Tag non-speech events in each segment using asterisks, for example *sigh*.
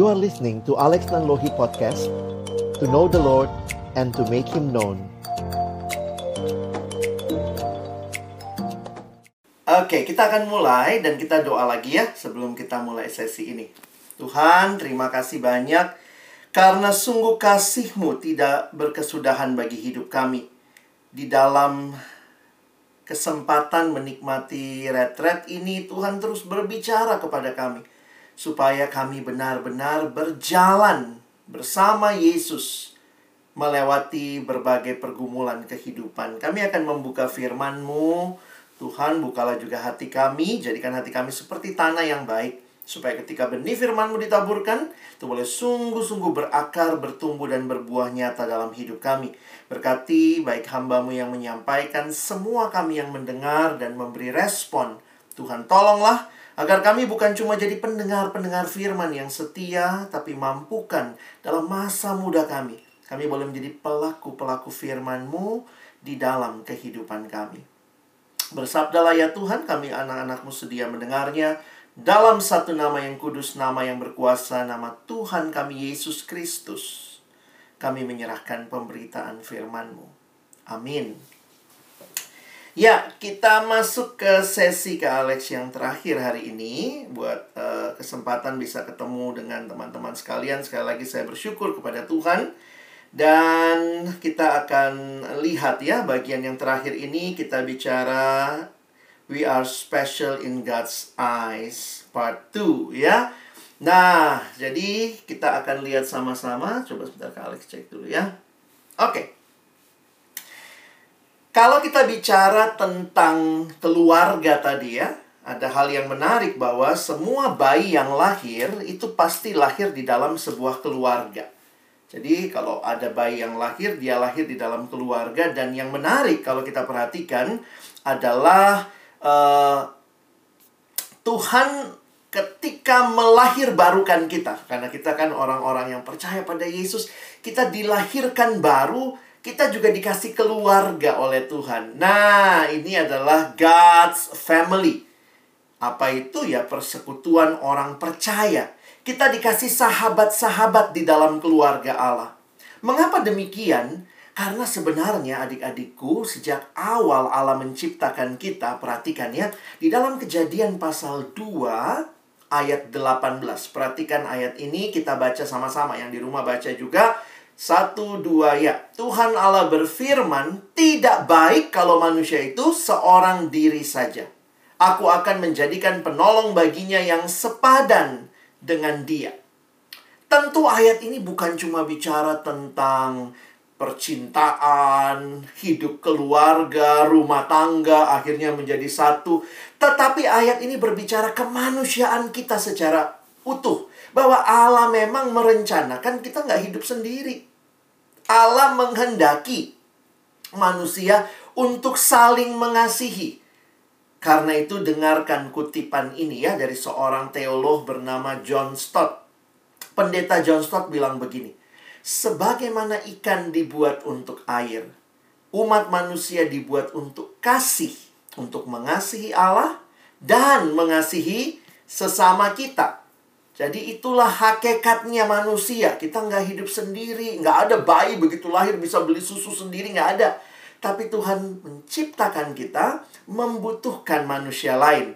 You are listening to Alex Nanlohi Podcast To know the Lord and to make Him known Oke, kita akan mulai dan kita doa lagi ya sebelum kita mulai sesi ini. Tuhan, terima kasih banyak karena sungguh kasih-Mu tidak berkesudahan bagi hidup kami. Di dalam kesempatan menikmati retret ini, Tuhan terus berbicara kepada kami supaya kami benar-benar berjalan bersama Yesus melewati berbagai pergumulan kehidupan. Kami akan membuka firman-Mu. Tuhan, bukalah juga hati kami, jadikan hati kami seperti tanah yang baik, supaya ketika benih firman-Mu ditaburkan, itu boleh sungguh-sungguh berakar, bertumbuh, dan berbuah nyata dalam hidup kami. Berkati baik hamba-Mu yang menyampaikan, semua kami yang mendengar dan memberi respon. Tuhan, tolonglah Agar kami bukan cuma jadi pendengar-pendengar firman yang setia, tapi mampukan dalam masa muda kami. Kami boleh menjadi pelaku-pelaku firman-Mu di dalam kehidupan kami. Bersabdalah ya Tuhan, kami anak-anakmu sedia mendengarnya. Dalam satu nama yang kudus, nama yang berkuasa, nama Tuhan kami Yesus Kristus. Kami menyerahkan pemberitaan firman-Mu. Amin. Ya, kita masuk ke sesi ke Alex yang terakhir hari ini buat uh, kesempatan bisa ketemu dengan teman-teman sekalian. Sekali lagi saya bersyukur kepada Tuhan. Dan kita akan lihat ya bagian yang terakhir ini kita bicara We are special in God's eyes part 2 ya. Nah, jadi kita akan lihat sama-sama. Coba sebentar ke Alex cek dulu ya. Oke. Okay. Kalau kita bicara tentang keluarga tadi ya, ada hal yang menarik bahwa semua bayi yang lahir itu pasti lahir di dalam sebuah keluarga. Jadi kalau ada bayi yang lahir, dia lahir di dalam keluarga dan yang menarik kalau kita perhatikan adalah uh, Tuhan ketika melahir barukan kita karena kita kan orang-orang yang percaya pada Yesus, kita dilahirkan baru kita juga dikasih keluarga oleh Tuhan. Nah, ini adalah God's family. Apa itu ya persekutuan orang percaya? Kita dikasih sahabat-sahabat di dalam keluarga Allah. Mengapa demikian? Karena sebenarnya adik-adikku sejak awal Allah menciptakan kita, perhatikan ya, di dalam kejadian pasal 2 ayat 18. Perhatikan ayat ini kita baca sama-sama yang di rumah baca juga satu, dua, ya. Tuhan Allah berfirman, tidak baik kalau manusia itu seorang diri saja. Aku akan menjadikan penolong baginya yang sepadan dengan dia. Tentu ayat ini bukan cuma bicara tentang percintaan, hidup keluarga, rumah tangga, akhirnya menjadi satu. Tetapi ayat ini berbicara kemanusiaan kita secara utuh. Bahwa Allah memang merencanakan kita nggak hidup sendiri. Allah menghendaki manusia untuk saling mengasihi. Karena itu dengarkan kutipan ini ya dari seorang teolog bernama John Stott. Pendeta John Stott bilang begini. Sebagaimana ikan dibuat untuk air, umat manusia dibuat untuk kasih, untuk mengasihi Allah dan mengasihi sesama kita. Jadi itulah hakikatnya manusia. Kita nggak hidup sendiri. Nggak ada bayi begitu lahir bisa beli susu sendiri. Nggak ada. Tapi Tuhan menciptakan kita membutuhkan manusia lain.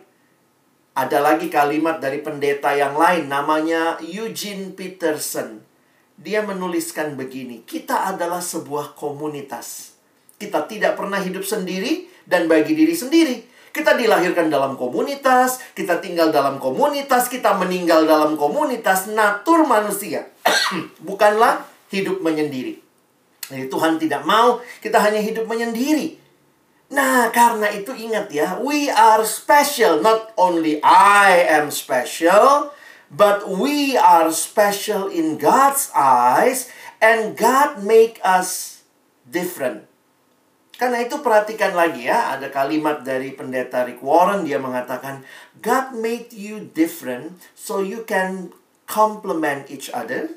Ada lagi kalimat dari pendeta yang lain namanya Eugene Peterson. Dia menuliskan begini, kita adalah sebuah komunitas. Kita tidak pernah hidup sendiri dan bagi diri sendiri kita dilahirkan dalam komunitas, kita tinggal dalam komunitas, kita meninggal dalam komunitas. Natur manusia *clears throat* bukanlah hidup menyendiri. Jadi Tuhan tidak mau kita hanya hidup menyendiri. Nah, karena itu ingat ya, we are special. Not only I am special, but we are special in God's eyes and God make us different. Karena itu perhatikan lagi ya, ada kalimat dari pendeta Rick Warren dia mengatakan God made you different so you can complement each other,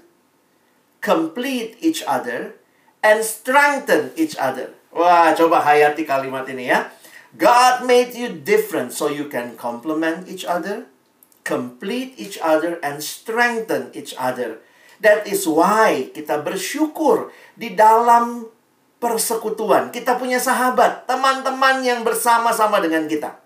complete each other, and strengthen each other. Wah, coba hayati kalimat ini ya. God made you different so you can complement each other, complete each other and strengthen each other. That is why kita bersyukur di dalam persekutuan. Kita punya sahabat, teman-teman yang bersama-sama dengan kita.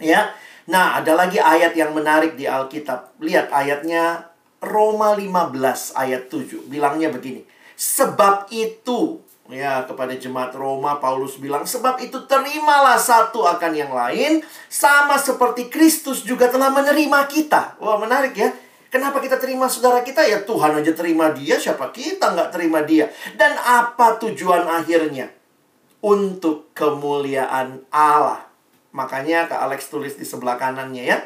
Ya. Nah, ada lagi ayat yang menarik di Alkitab. Lihat ayatnya Roma 15 ayat 7. Bilangnya begini. Sebab itu, ya kepada jemaat Roma Paulus bilang, sebab itu terimalah satu akan yang lain sama seperti Kristus juga telah menerima kita. Wah, menarik ya. Kenapa kita terima saudara kita? Ya Tuhan aja terima dia, siapa kita nggak terima dia? Dan apa tujuan akhirnya? Untuk kemuliaan Allah. Makanya Kak Alex tulis di sebelah kanannya ya.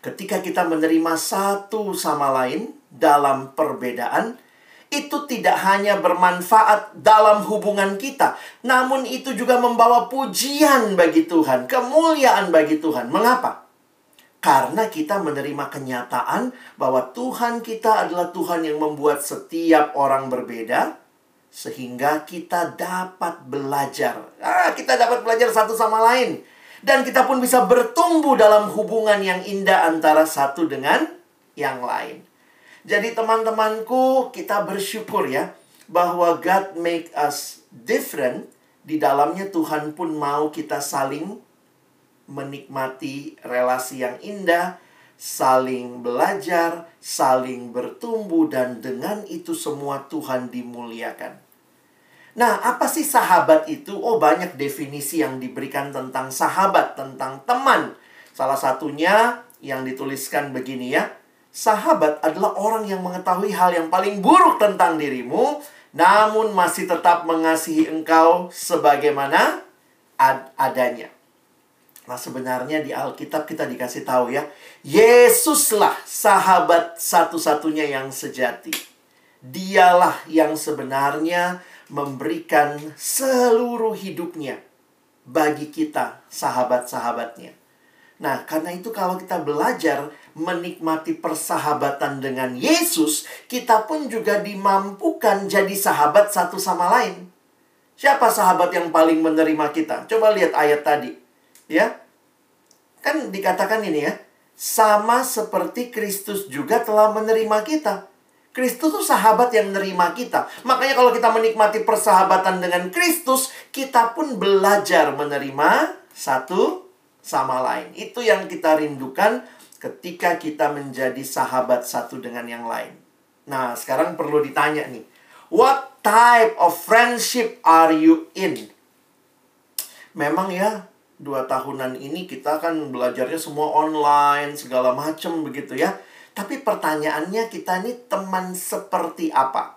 Ketika kita menerima satu sama lain dalam perbedaan, itu tidak hanya bermanfaat dalam hubungan kita, namun itu juga membawa pujian bagi Tuhan, kemuliaan bagi Tuhan. Mengapa? Karena kita menerima kenyataan bahwa Tuhan kita adalah Tuhan yang membuat setiap orang berbeda, sehingga kita dapat belajar. Ah, kita dapat belajar satu sama lain. Dan kita pun bisa bertumbuh dalam hubungan yang indah antara satu dengan yang lain. Jadi teman-temanku, kita bersyukur ya bahwa God make us different. Di dalamnya Tuhan pun mau kita saling menikmati relasi yang indah, saling belajar, saling bertumbuh dan dengan itu semua Tuhan dimuliakan. Nah, apa sih sahabat itu? Oh, banyak definisi yang diberikan tentang sahabat, tentang teman. Salah satunya yang dituliskan begini ya. Sahabat adalah orang yang mengetahui hal yang paling buruk tentang dirimu, namun masih tetap mengasihi engkau sebagaimana ad adanya. Nah, sebenarnya di Alkitab kita dikasih tahu ya, Yesuslah sahabat satu-satunya yang sejati. Dialah yang sebenarnya memberikan seluruh hidupnya bagi kita, sahabat-sahabatnya. Nah, karena itu kalau kita belajar menikmati persahabatan dengan Yesus, kita pun juga dimampukan jadi sahabat satu sama lain. Siapa sahabat yang paling menerima kita? Coba lihat ayat tadi. Ya. Kan dikatakan ini ya, sama seperti Kristus juga telah menerima kita. Kristus tuh sahabat yang menerima kita. Makanya kalau kita menikmati persahabatan dengan Kristus, kita pun belajar menerima satu sama lain. Itu yang kita rindukan ketika kita menjadi sahabat satu dengan yang lain. Nah, sekarang perlu ditanya nih. What type of friendship are you in? Memang ya, dua tahunan ini kita kan belajarnya semua online, segala macam begitu ya. Tapi pertanyaannya kita ini teman seperti apa?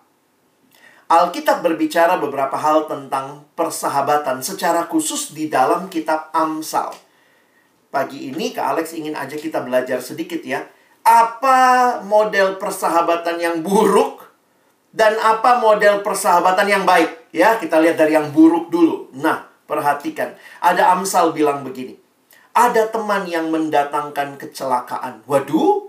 Alkitab berbicara beberapa hal tentang persahabatan secara khusus di dalam kitab Amsal. Pagi ini Kak Alex ingin aja kita belajar sedikit ya. Apa model persahabatan yang buruk dan apa model persahabatan yang baik? Ya, kita lihat dari yang buruk dulu. Nah, perhatikan. Ada Amsal bilang begini. Ada teman yang mendatangkan kecelakaan. Waduh,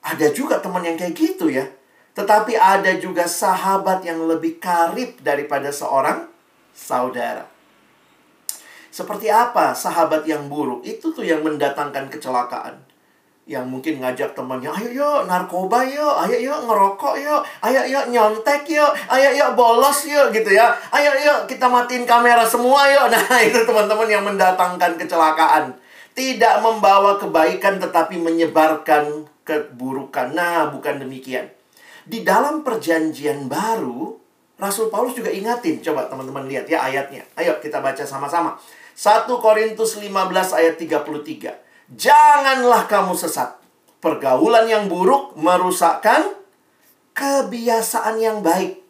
ada juga teman yang kayak gitu ya. Tetapi ada juga sahabat yang lebih karib daripada seorang saudara. Seperti apa sahabat yang buruk? Itu tuh yang mendatangkan kecelakaan. Yang mungkin ngajak temannya, ayo yuk narkoba yuk, ayo yuk ngerokok yuk, ayo yuk nyontek yuk, ayo yuk bolos yuk gitu ya. Ayo yuk kita matiin kamera semua yuk. *laughs* Nah itu teman-teman yang mendatangkan kecelakaan. Tidak membawa kebaikan tetapi menyebarkan keburukan. Nah, bukan demikian. Di dalam perjanjian baru, Rasul Paulus juga ingatin. Coba teman-teman lihat ya ayatnya. Ayo kita baca sama-sama. 1 Korintus 15 ayat 33. Janganlah kamu sesat. Pergaulan yang buruk merusakkan kebiasaan yang baik.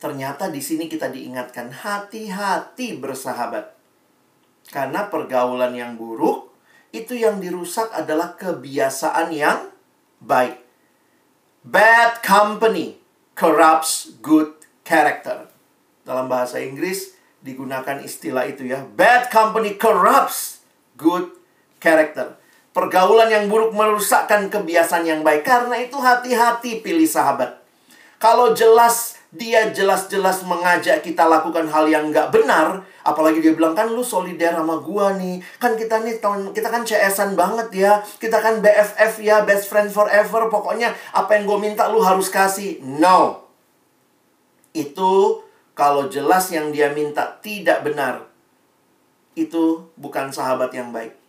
Ternyata di sini kita diingatkan hati-hati bersahabat. Karena pergaulan yang buruk itu yang dirusak adalah kebiasaan yang baik. Bad company corrupts good character. Dalam bahasa Inggris digunakan istilah itu ya. Bad company corrupts good character. Pergaulan yang buruk merusakkan kebiasaan yang baik. Karena itu hati-hati pilih sahabat. Kalau jelas dia jelas-jelas mengajak kita lakukan hal yang nggak benar, apalagi dia bilang kan lu solider sama gua nih, kan kita nih tahun kita kan CS-an banget ya, kita kan BFF ya, best friend forever, pokoknya apa yang gue minta lu harus kasih. No, itu kalau jelas yang dia minta tidak benar, itu bukan sahabat yang baik.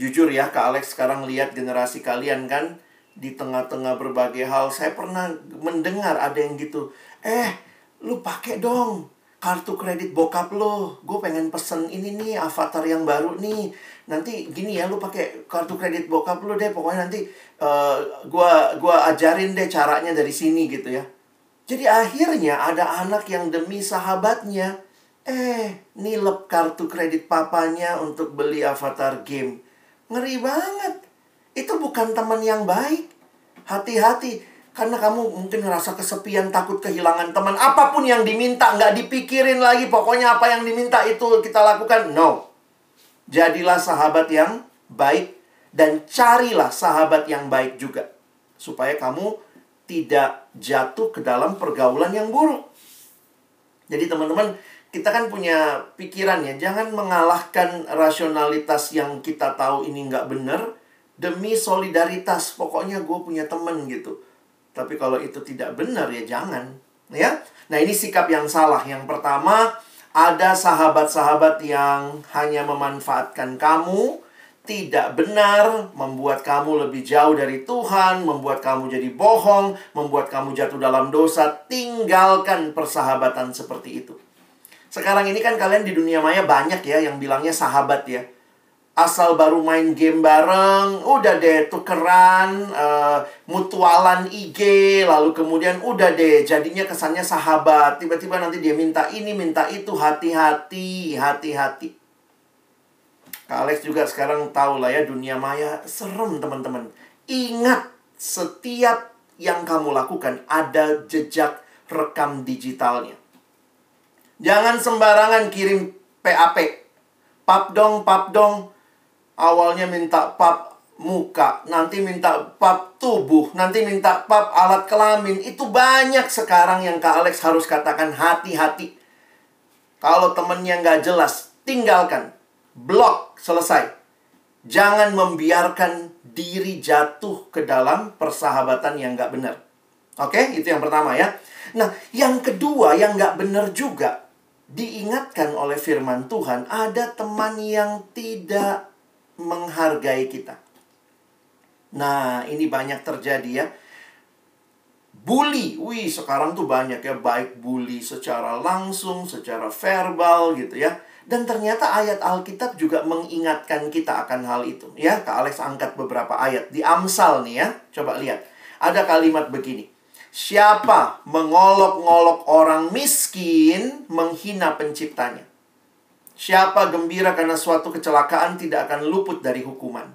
Jujur ya, Kak Alex sekarang lihat generasi kalian kan, di tengah-tengah berbagai hal saya pernah mendengar ada yang gitu eh lu pakai dong kartu kredit bokap lo. Gue pengen pesen ini nih avatar yang baru nih. Nanti gini ya lu pakai kartu kredit bokap lo deh pokoknya nanti uh, gua gua ajarin deh caranya dari sini gitu ya. Jadi akhirnya ada anak yang demi sahabatnya eh nilep kartu kredit papanya untuk beli avatar game ngeri banget itu bukan teman yang baik. Hati-hati. Karena kamu mungkin ngerasa kesepian, takut kehilangan teman. Apa pun yang diminta, nggak dipikirin lagi. Pokoknya apa yang diminta itu kita lakukan. No. Jadilah sahabat yang baik. Dan carilah sahabat yang baik juga. Supaya kamu tidak jatuh ke dalam pergaulan yang buruk. Jadi teman-teman, kita kan punya pikiran ya. Jangan mengalahkan rasionalitas yang kita tahu ini nggak benar demi solidaritas pokoknya gue punya temen gitu tapi kalau itu tidak benar ya jangan ya nah ini sikap yang salah yang pertama ada sahabat-sahabat yang hanya memanfaatkan kamu tidak benar, membuat kamu lebih jauh dari Tuhan, membuat kamu jadi bohong, membuat kamu jatuh dalam dosa. Tinggalkan persahabatan seperti itu. Sekarang ini kan kalian di dunia maya banyak ya yang bilangnya sahabat ya asal baru main game bareng, udah deh tukeran, uh, mutualan IG, lalu kemudian udah deh jadinya kesannya sahabat. Tiba-tiba nanti dia minta ini, minta itu, hati-hati, hati-hati. Kak Alex juga sekarang tahu lah ya dunia maya serem teman-teman. Ingat setiap yang kamu lakukan ada jejak rekam digitalnya. Jangan sembarangan kirim PAP. Pap dong, pap dong awalnya minta pap muka, nanti minta pap tubuh, nanti minta pap alat kelamin. Itu banyak sekarang yang Kak Alex harus katakan hati-hati. Kalau temennya nggak jelas, tinggalkan. Blok, selesai. Jangan membiarkan diri jatuh ke dalam persahabatan yang nggak benar. Oke, itu yang pertama ya. Nah, yang kedua yang nggak benar juga, diingatkan oleh firman Tuhan, ada teman yang tidak menghargai kita. Nah, ini banyak terjadi ya. Bully, wih sekarang tuh banyak ya, baik bully secara langsung, secara verbal gitu ya. Dan ternyata ayat Alkitab juga mengingatkan kita akan hal itu. Ya, Kak Alex angkat beberapa ayat. Di Amsal nih ya, coba lihat. Ada kalimat begini. Siapa mengolok-ngolok orang miskin, menghina penciptanya. Siapa gembira karena suatu kecelakaan tidak akan luput dari hukuman.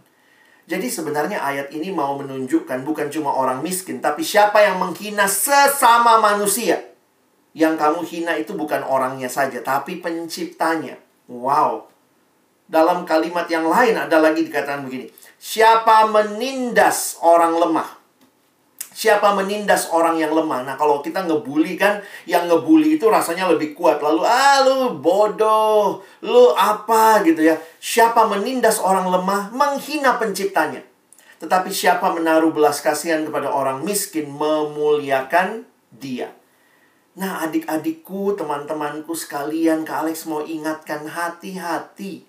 Jadi sebenarnya ayat ini mau menunjukkan bukan cuma orang miskin, tapi siapa yang menghina sesama manusia. Yang kamu hina itu bukan orangnya saja, tapi penciptanya. Wow. Dalam kalimat yang lain ada lagi dikatakan begini. Siapa menindas orang lemah, Siapa menindas orang yang lemah? Nah, kalau kita ngebully kan, yang ngebully itu rasanya lebih kuat. Lalu, ah lu bodoh, lu apa gitu ya. Siapa menindas orang lemah, menghina penciptanya. Tetapi siapa menaruh belas kasihan kepada orang miskin, memuliakan dia. Nah, adik-adikku, teman-temanku sekalian, Kak Alex mau ingatkan hati-hati.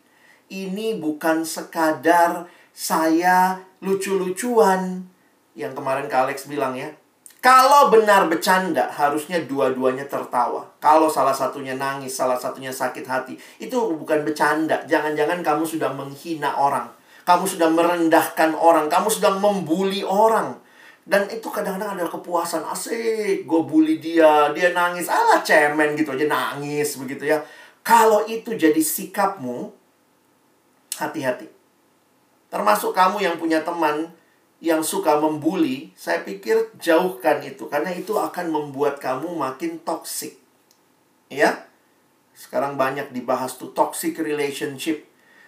Ini bukan sekadar saya lucu-lucuan yang kemarin Kak Alex bilang ya. Kalau benar bercanda, harusnya dua-duanya tertawa. Kalau salah satunya nangis, salah satunya sakit hati, itu bukan bercanda. Jangan-jangan kamu sudah menghina orang. Kamu sudah merendahkan orang. Kamu sudah membuli orang. Dan itu kadang-kadang ada kepuasan. Asik, gue bully dia. Dia nangis. Alah cemen gitu aja, nangis begitu ya. Kalau itu jadi sikapmu, hati-hati. Termasuk kamu yang punya teman yang suka membuli, saya pikir jauhkan itu karena itu akan membuat kamu makin toxic. Ya. Sekarang banyak dibahas tuh toxic relationship.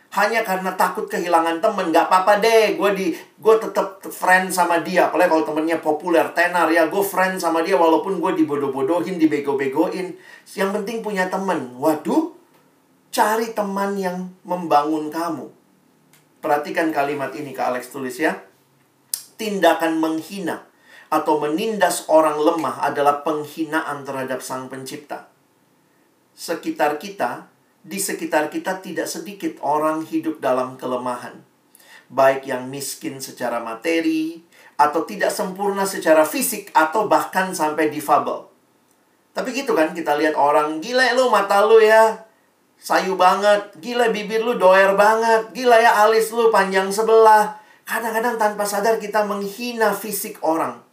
hanya karena takut kehilangan temen nggak apa-apa deh gue di gue tetap friend sama dia apalagi kalau temennya populer tenar ya gue friend sama dia walaupun gue dibodoh-bodohin dibego-begoin yang penting punya temen waduh cari teman yang membangun kamu perhatikan kalimat ini ke Alex tulis ya tindakan menghina atau menindas orang lemah adalah penghinaan terhadap sang pencipta sekitar kita di sekitar kita tidak sedikit orang hidup dalam kelemahan, baik yang miskin secara materi, atau tidak sempurna secara fisik, atau bahkan sampai difabel. Tapi gitu kan, kita lihat orang, gila lu mata lu ya, sayu banget, gila bibir lu doer banget, gila ya alis lu panjang sebelah. Kadang-kadang tanpa sadar kita menghina fisik orang.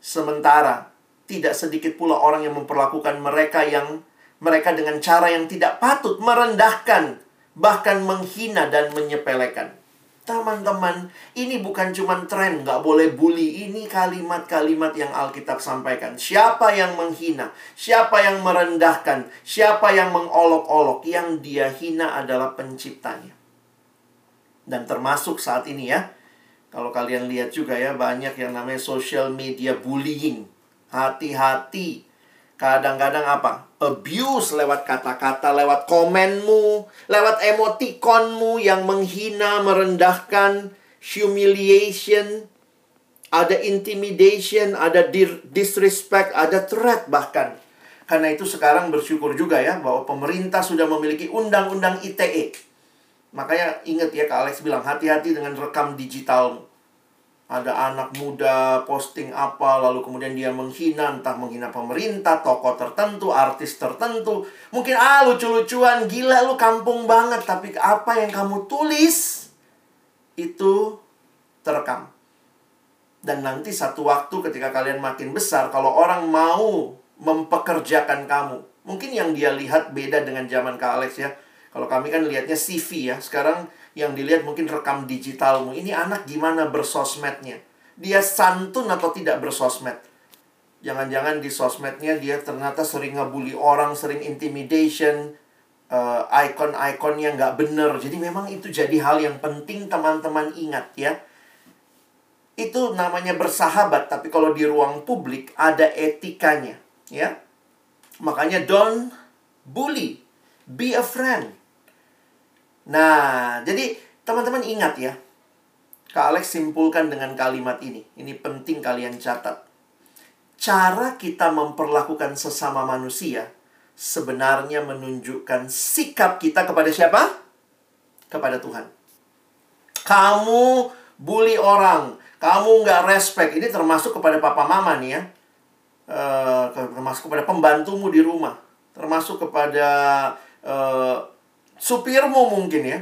Sementara, tidak sedikit pula orang yang memperlakukan mereka yang mereka dengan cara yang tidak patut merendahkan, bahkan menghina dan menyepelekan. Teman-teman, ini bukan cuma tren, nggak boleh bully. Ini kalimat-kalimat yang Alkitab sampaikan. Siapa yang menghina, siapa yang merendahkan, siapa yang mengolok-olok, yang dia hina adalah penciptanya. Dan termasuk saat ini ya, kalau kalian lihat juga ya, banyak yang namanya social media bullying. Hati-hati Kadang-kadang apa? Abuse lewat kata-kata, lewat komenmu, lewat emotikonmu yang menghina, merendahkan, humiliation, ada intimidation, ada disrespect, ada threat bahkan. Karena itu sekarang bersyukur juga ya bahwa pemerintah sudah memiliki undang-undang ITE. Makanya ingat ya Kak Alex bilang hati-hati dengan rekam digitalmu ada anak muda posting apa lalu kemudian dia menghina entah menghina pemerintah tokoh tertentu artis tertentu. Mungkin ah lucu-lucuan gila lu kampung banget. Tapi apa yang kamu tulis itu terekam. Dan nanti satu waktu ketika kalian makin besar kalau orang mau mempekerjakan kamu mungkin yang dia lihat beda dengan zaman Kak Alex ya kalau kami kan lihatnya CV ya sekarang yang dilihat mungkin rekam digitalmu. Ini anak gimana bersosmednya? Dia santun atau tidak bersosmed? Jangan-jangan di sosmednya dia ternyata sering ngebully orang, sering intimidation, uh, icon-iconnya nggak bener. Jadi memang itu jadi hal yang penting teman-teman ingat ya. Itu namanya bersahabat, tapi kalau di ruang publik ada etikanya, ya. Makanya don't bully, be a friend. Nah, jadi teman-teman ingat ya. Kak Alex simpulkan dengan kalimat ini. Ini penting kalian catat. Cara kita memperlakukan sesama manusia sebenarnya menunjukkan sikap kita kepada siapa? Kepada Tuhan. Kamu bully orang, kamu nggak respect. Ini termasuk kepada papa mama nih ya. Uh, termasuk kepada pembantumu di rumah. Termasuk kepada uh, supirmu mungkin ya.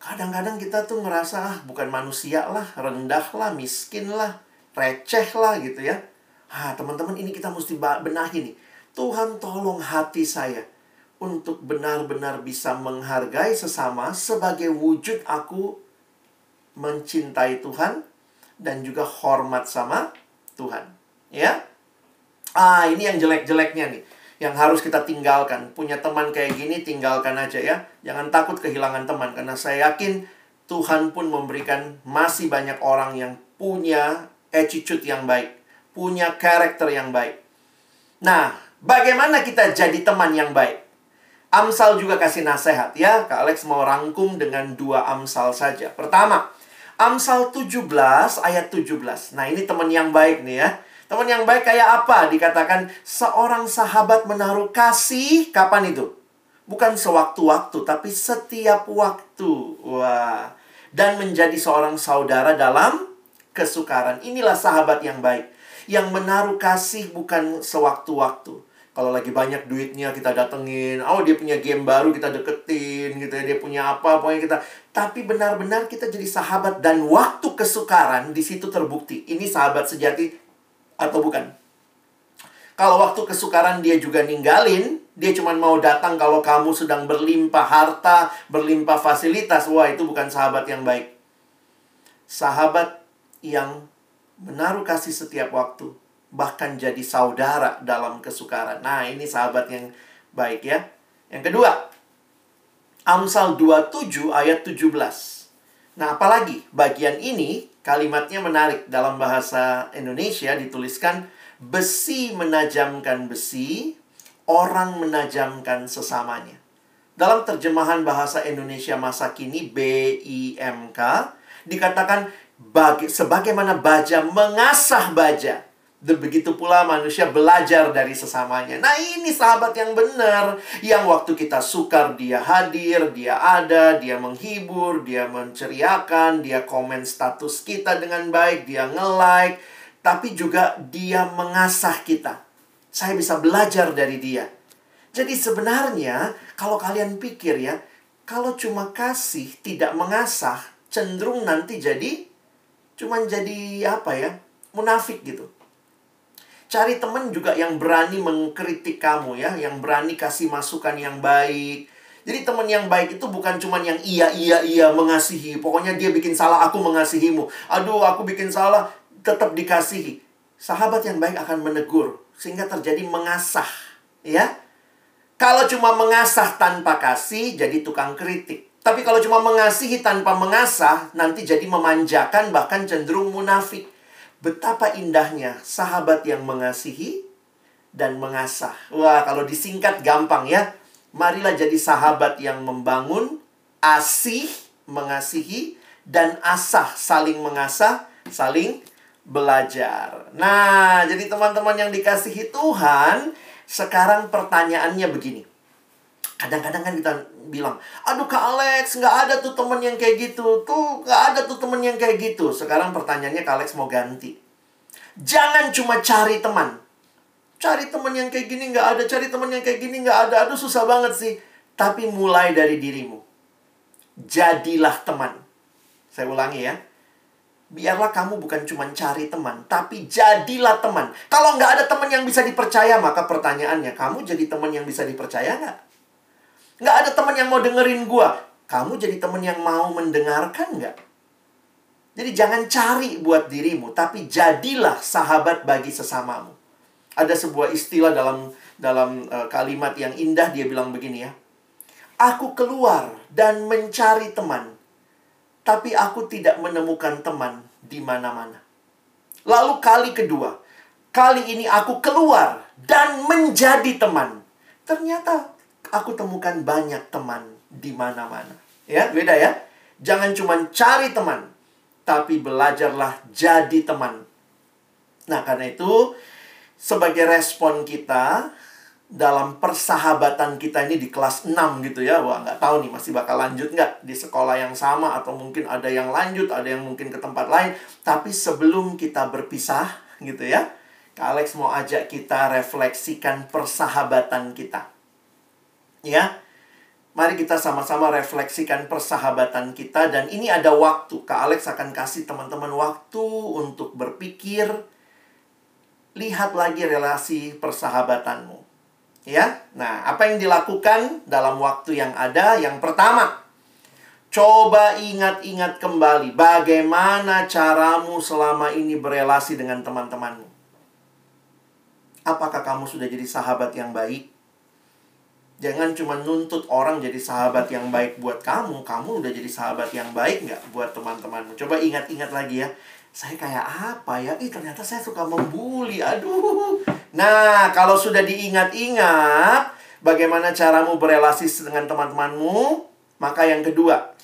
Kadang-kadang kita tuh ngerasa ah, bukan manusia lah, rendah lah, miskin lah, receh lah gitu ya. Ah, teman-teman ini kita mesti benahi nih. Tuhan tolong hati saya untuk benar-benar bisa menghargai sesama sebagai wujud aku mencintai Tuhan dan juga hormat sama Tuhan. Ya. Ah, ini yang jelek-jeleknya nih yang harus kita tinggalkan. Punya teman kayak gini, tinggalkan aja ya. Jangan takut kehilangan teman, karena saya yakin Tuhan pun memberikan masih banyak orang yang punya attitude yang baik, punya karakter yang baik. Nah, bagaimana kita jadi teman yang baik? Amsal juga kasih nasihat ya. Kak Alex mau rangkum dengan dua Amsal saja. Pertama, Amsal 17 ayat 17. Nah, ini teman yang baik nih ya. Teman yang baik kayak apa? Dikatakan seorang sahabat menaruh kasih kapan itu? Bukan sewaktu-waktu, tapi setiap waktu. Wah. Dan menjadi seorang saudara dalam kesukaran. Inilah sahabat yang baik. Yang menaruh kasih bukan sewaktu-waktu. Kalau lagi banyak duitnya kita datengin. Oh dia punya game baru kita deketin gitu ya. Dia punya apa pokoknya kita. Tapi benar-benar kita jadi sahabat. Dan waktu kesukaran di situ terbukti. Ini sahabat sejati atau bukan? Kalau waktu kesukaran dia juga ninggalin, dia cuma mau datang kalau kamu sedang berlimpah harta, berlimpah fasilitas. Wah, itu bukan sahabat yang baik. Sahabat yang menaruh kasih setiap waktu, bahkan jadi saudara dalam kesukaran. Nah, ini sahabat yang baik ya. Yang kedua, Amsal 27 ayat 17. Nah, apalagi bagian ini kalimatnya menarik dalam bahasa Indonesia dituliskan besi menajamkan besi, orang menajamkan sesamanya. Dalam terjemahan bahasa Indonesia masa kini BIMK dikatakan bagi, sebagaimana baja mengasah baja Begitu pula manusia belajar dari sesamanya. Nah ini sahabat yang benar. Yang waktu kita sukar dia hadir, dia ada, dia menghibur, dia menceriakan, dia komen status kita dengan baik, dia nge-like. Tapi juga dia mengasah kita. Saya bisa belajar dari dia. Jadi sebenarnya kalau kalian pikir ya, kalau cuma kasih tidak mengasah, cenderung nanti jadi cuman jadi apa ya? munafik gitu. Cari teman juga yang berani mengkritik kamu ya, yang berani kasih masukan yang baik. Jadi teman yang baik itu bukan cuma yang iya iya iya mengasihi. Pokoknya dia bikin salah aku mengasihimu. Aduh, aku bikin salah tetap dikasihi. Sahabat yang baik akan menegur sehingga terjadi mengasah, ya. Kalau cuma mengasah tanpa kasih jadi tukang kritik. Tapi kalau cuma mengasihi tanpa mengasah nanti jadi memanjakan bahkan cenderung munafik. Betapa indahnya sahabat yang mengasihi dan mengasah. Wah, kalau disingkat gampang ya. Marilah jadi sahabat yang membangun, asih, mengasihi, dan asah, saling mengasah, saling belajar. Nah, jadi teman-teman yang dikasihi Tuhan, sekarang pertanyaannya begini. Kadang-kadang kan kita bilang, aduh Kak Alex, nggak ada tuh temen yang kayak gitu. Tuh, nggak ada tuh temen yang kayak gitu. Sekarang pertanyaannya Kak Alex mau ganti. Jangan cuma cari teman. Cari teman yang kayak gini nggak ada, cari teman yang kayak gini nggak ada. Aduh susah banget sih. Tapi mulai dari dirimu. Jadilah teman. Saya ulangi ya. Biarlah kamu bukan cuma cari teman, tapi jadilah teman. Kalau nggak ada teman yang bisa dipercaya, maka pertanyaannya, kamu jadi teman yang bisa dipercaya nggak? Nggak ada teman yang mau dengerin gua. Kamu jadi teman yang mau mendengarkan nggak? Jadi jangan cari buat dirimu, tapi jadilah sahabat bagi sesamamu. Ada sebuah istilah dalam dalam uh, kalimat yang indah dia bilang begini ya. Aku keluar dan mencari teman, tapi aku tidak menemukan teman di mana-mana. Lalu kali kedua, kali ini aku keluar dan menjadi teman. Ternyata aku temukan banyak teman di mana-mana. Ya, beda ya. Jangan cuma cari teman, tapi belajarlah jadi teman. Nah, karena itu sebagai respon kita dalam persahabatan kita ini di kelas 6 gitu ya. Wah, nggak tahu nih masih bakal lanjut nggak di sekolah yang sama atau mungkin ada yang lanjut, ada yang mungkin ke tempat lain. Tapi sebelum kita berpisah gitu ya, Kak Alex mau ajak kita refleksikan persahabatan kita. Ya, mari kita sama-sama refleksikan persahabatan kita dan ini ada waktu. Kak Alex akan kasih teman-teman waktu untuk berpikir lihat lagi relasi persahabatanmu. Ya. Nah, apa yang dilakukan dalam waktu yang ada? Yang pertama, coba ingat-ingat kembali bagaimana caramu selama ini berelasi dengan teman-temanmu. Apakah kamu sudah jadi sahabat yang baik? Jangan cuma nuntut orang jadi sahabat yang baik buat kamu. Kamu udah jadi sahabat yang baik nggak buat teman-temanmu? Coba ingat-ingat lagi ya. Saya kayak apa ya? Ih, ternyata saya suka membuli. Aduh. Nah, kalau sudah diingat-ingat bagaimana caramu berelasi dengan teman-temanmu, maka yang kedua,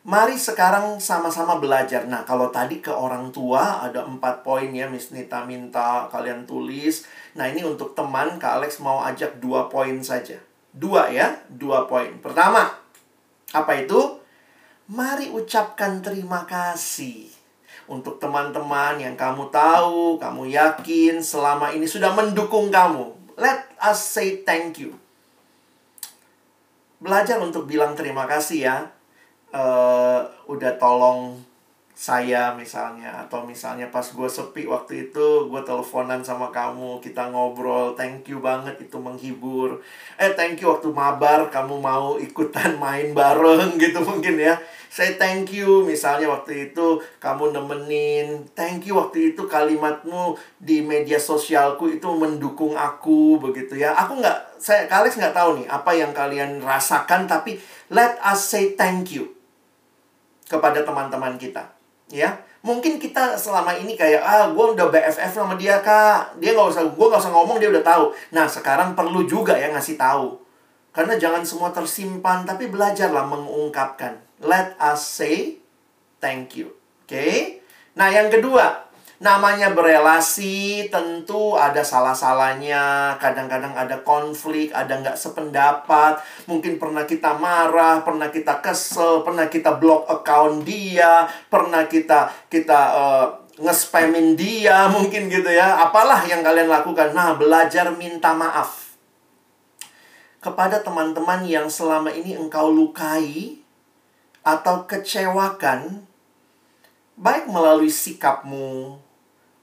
Mari sekarang sama-sama belajar. Nah, kalau tadi ke orang tua ada empat poin ya, Miss Nita minta kalian tulis. Nah, ini untuk teman, Kak Alex mau ajak dua poin saja. Dua ya, dua poin. Pertama, apa itu? Mari ucapkan terima kasih untuk teman-teman yang kamu tahu, kamu yakin selama ini sudah mendukung kamu. Let us say thank you. Belajar untuk bilang terima kasih ya uh, udah tolong saya misalnya atau misalnya pas gue sepi waktu itu gue teleponan sama kamu kita ngobrol thank you banget itu menghibur. Eh thank you waktu mabar kamu mau ikutan main bareng gitu *laughs* mungkin ya. Saya thank you misalnya waktu itu kamu nemenin. Thank you waktu itu kalimatmu di media sosialku itu mendukung aku begitu ya. Aku nggak saya kalian nggak tahu nih apa yang kalian rasakan tapi let us say thank you kepada teman-teman kita ya. Mungkin kita selama ini kayak ah gue udah BFF sama dia kak. Dia nggak usah gue nggak usah ngomong dia udah tahu. Nah sekarang perlu juga ya ngasih tahu. Karena jangan semua tersimpan tapi belajarlah mengungkapkan. Let us say thank you oke okay? nah yang kedua Namanya berelasi tentu ada salah-salahnya. Kadang-kadang ada konflik, ada nggak sependapat. Mungkin pernah kita marah, pernah kita kesel Pernah kita block account dia Pernah kita kita uh, nge-spamin dia *laughs* mungkin gitu ya. Apalah yang kalian lakukan. Nah belajar minta maaf. Kepada teman-teman yang selama ini engkau lukai Atau kecewakan Baik melalui sikapmu,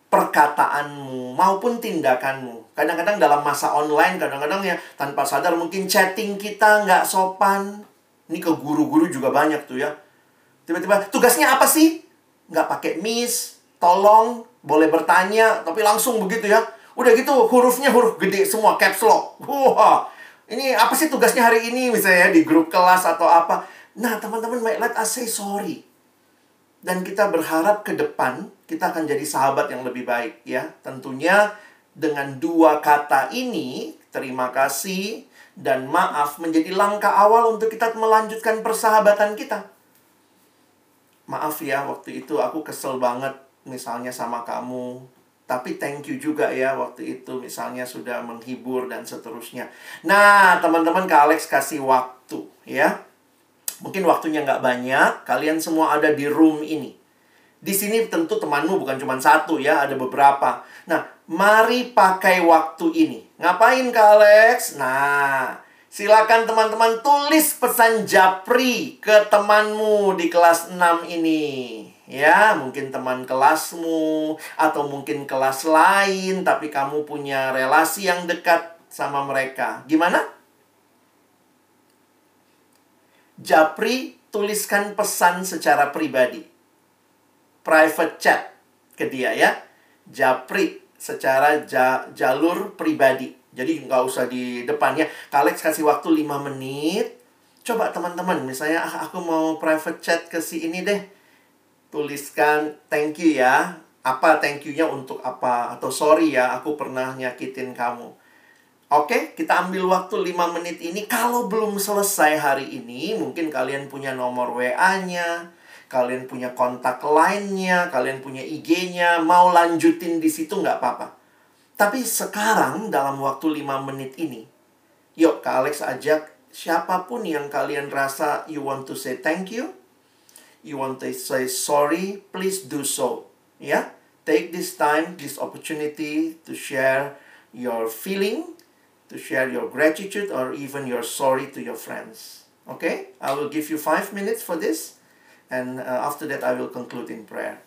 perkataanmu maupun tindakanmu. Kadang-kadang dalam masa online, kadang-kadang ya tanpa sadar mungkin chatting kita nggak sopan. Ini ke guru-guru juga banyak tuh ya. Tiba-tiba, tugasnya apa sih? Nggak pakai miss, tolong, boleh bertanya, tapi langsung begitu ya. Udah gitu, hurufnya huruf gede semua, caps lock. Wah, ini apa sih tugasnya hari ini misalnya di grup kelas atau apa. Nah, teman-teman, let us say sorry. Dan kita berharap ke depan kita akan jadi sahabat yang lebih baik ya. Tentunya dengan dua kata ini, terima kasih dan maaf menjadi langkah awal untuk kita melanjutkan persahabatan kita. Maaf ya, waktu itu aku kesel banget misalnya sama kamu. Tapi thank you juga ya waktu itu misalnya sudah menghibur dan seterusnya. Nah, teman-teman Kak Alex kasih waktu ya. Mungkin waktunya nggak banyak, kalian semua ada di room ini. Di sini tentu temanmu bukan cuma satu ya, ada beberapa. Nah, mari pakai waktu ini. Ngapain Kak Alex? Nah, silakan teman-teman tulis pesan japri ke temanmu di kelas 6 ini. Ya, mungkin teman kelasmu atau mungkin kelas lain tapi kamu punya relasi yang dekat sama mereka. Gimana? Japri tuliskan pesan secara pribadi private chat ke dia ya. Japri secara ja, jalur pribadi. Jadi nggak usah di depannya. Kalex kasih waktu 5 menit. Coba teman-teman, misalnya ah, aku mau private chat ke si ini deh. Tuliskan thank you ya. Apa thank you-nya untuk apa? Atau sorry ya, aku pernah nyakitin kamu. Oke, kita ambil waktu 5 menit ini. Kalau belum selesai hari ini, mungkin kalian punya nomor WA-nya, kalian punya kontak lainnya, kalian punya IG-nya, mau lanjutin di situ nggak apa-apa. Tapi sekarang dalam waktu 5 menit ini, yuk Kak Alex ajak siapa pun yang kalian rasa you want to say thank you, you want to say sorry, please do so. Ya, take this time, this opportunity to share your feeling, to share your gratitude or even your sorry to your friends. Okay, I will give you five minutes for this. And uh, after that, I will conclude in prayer.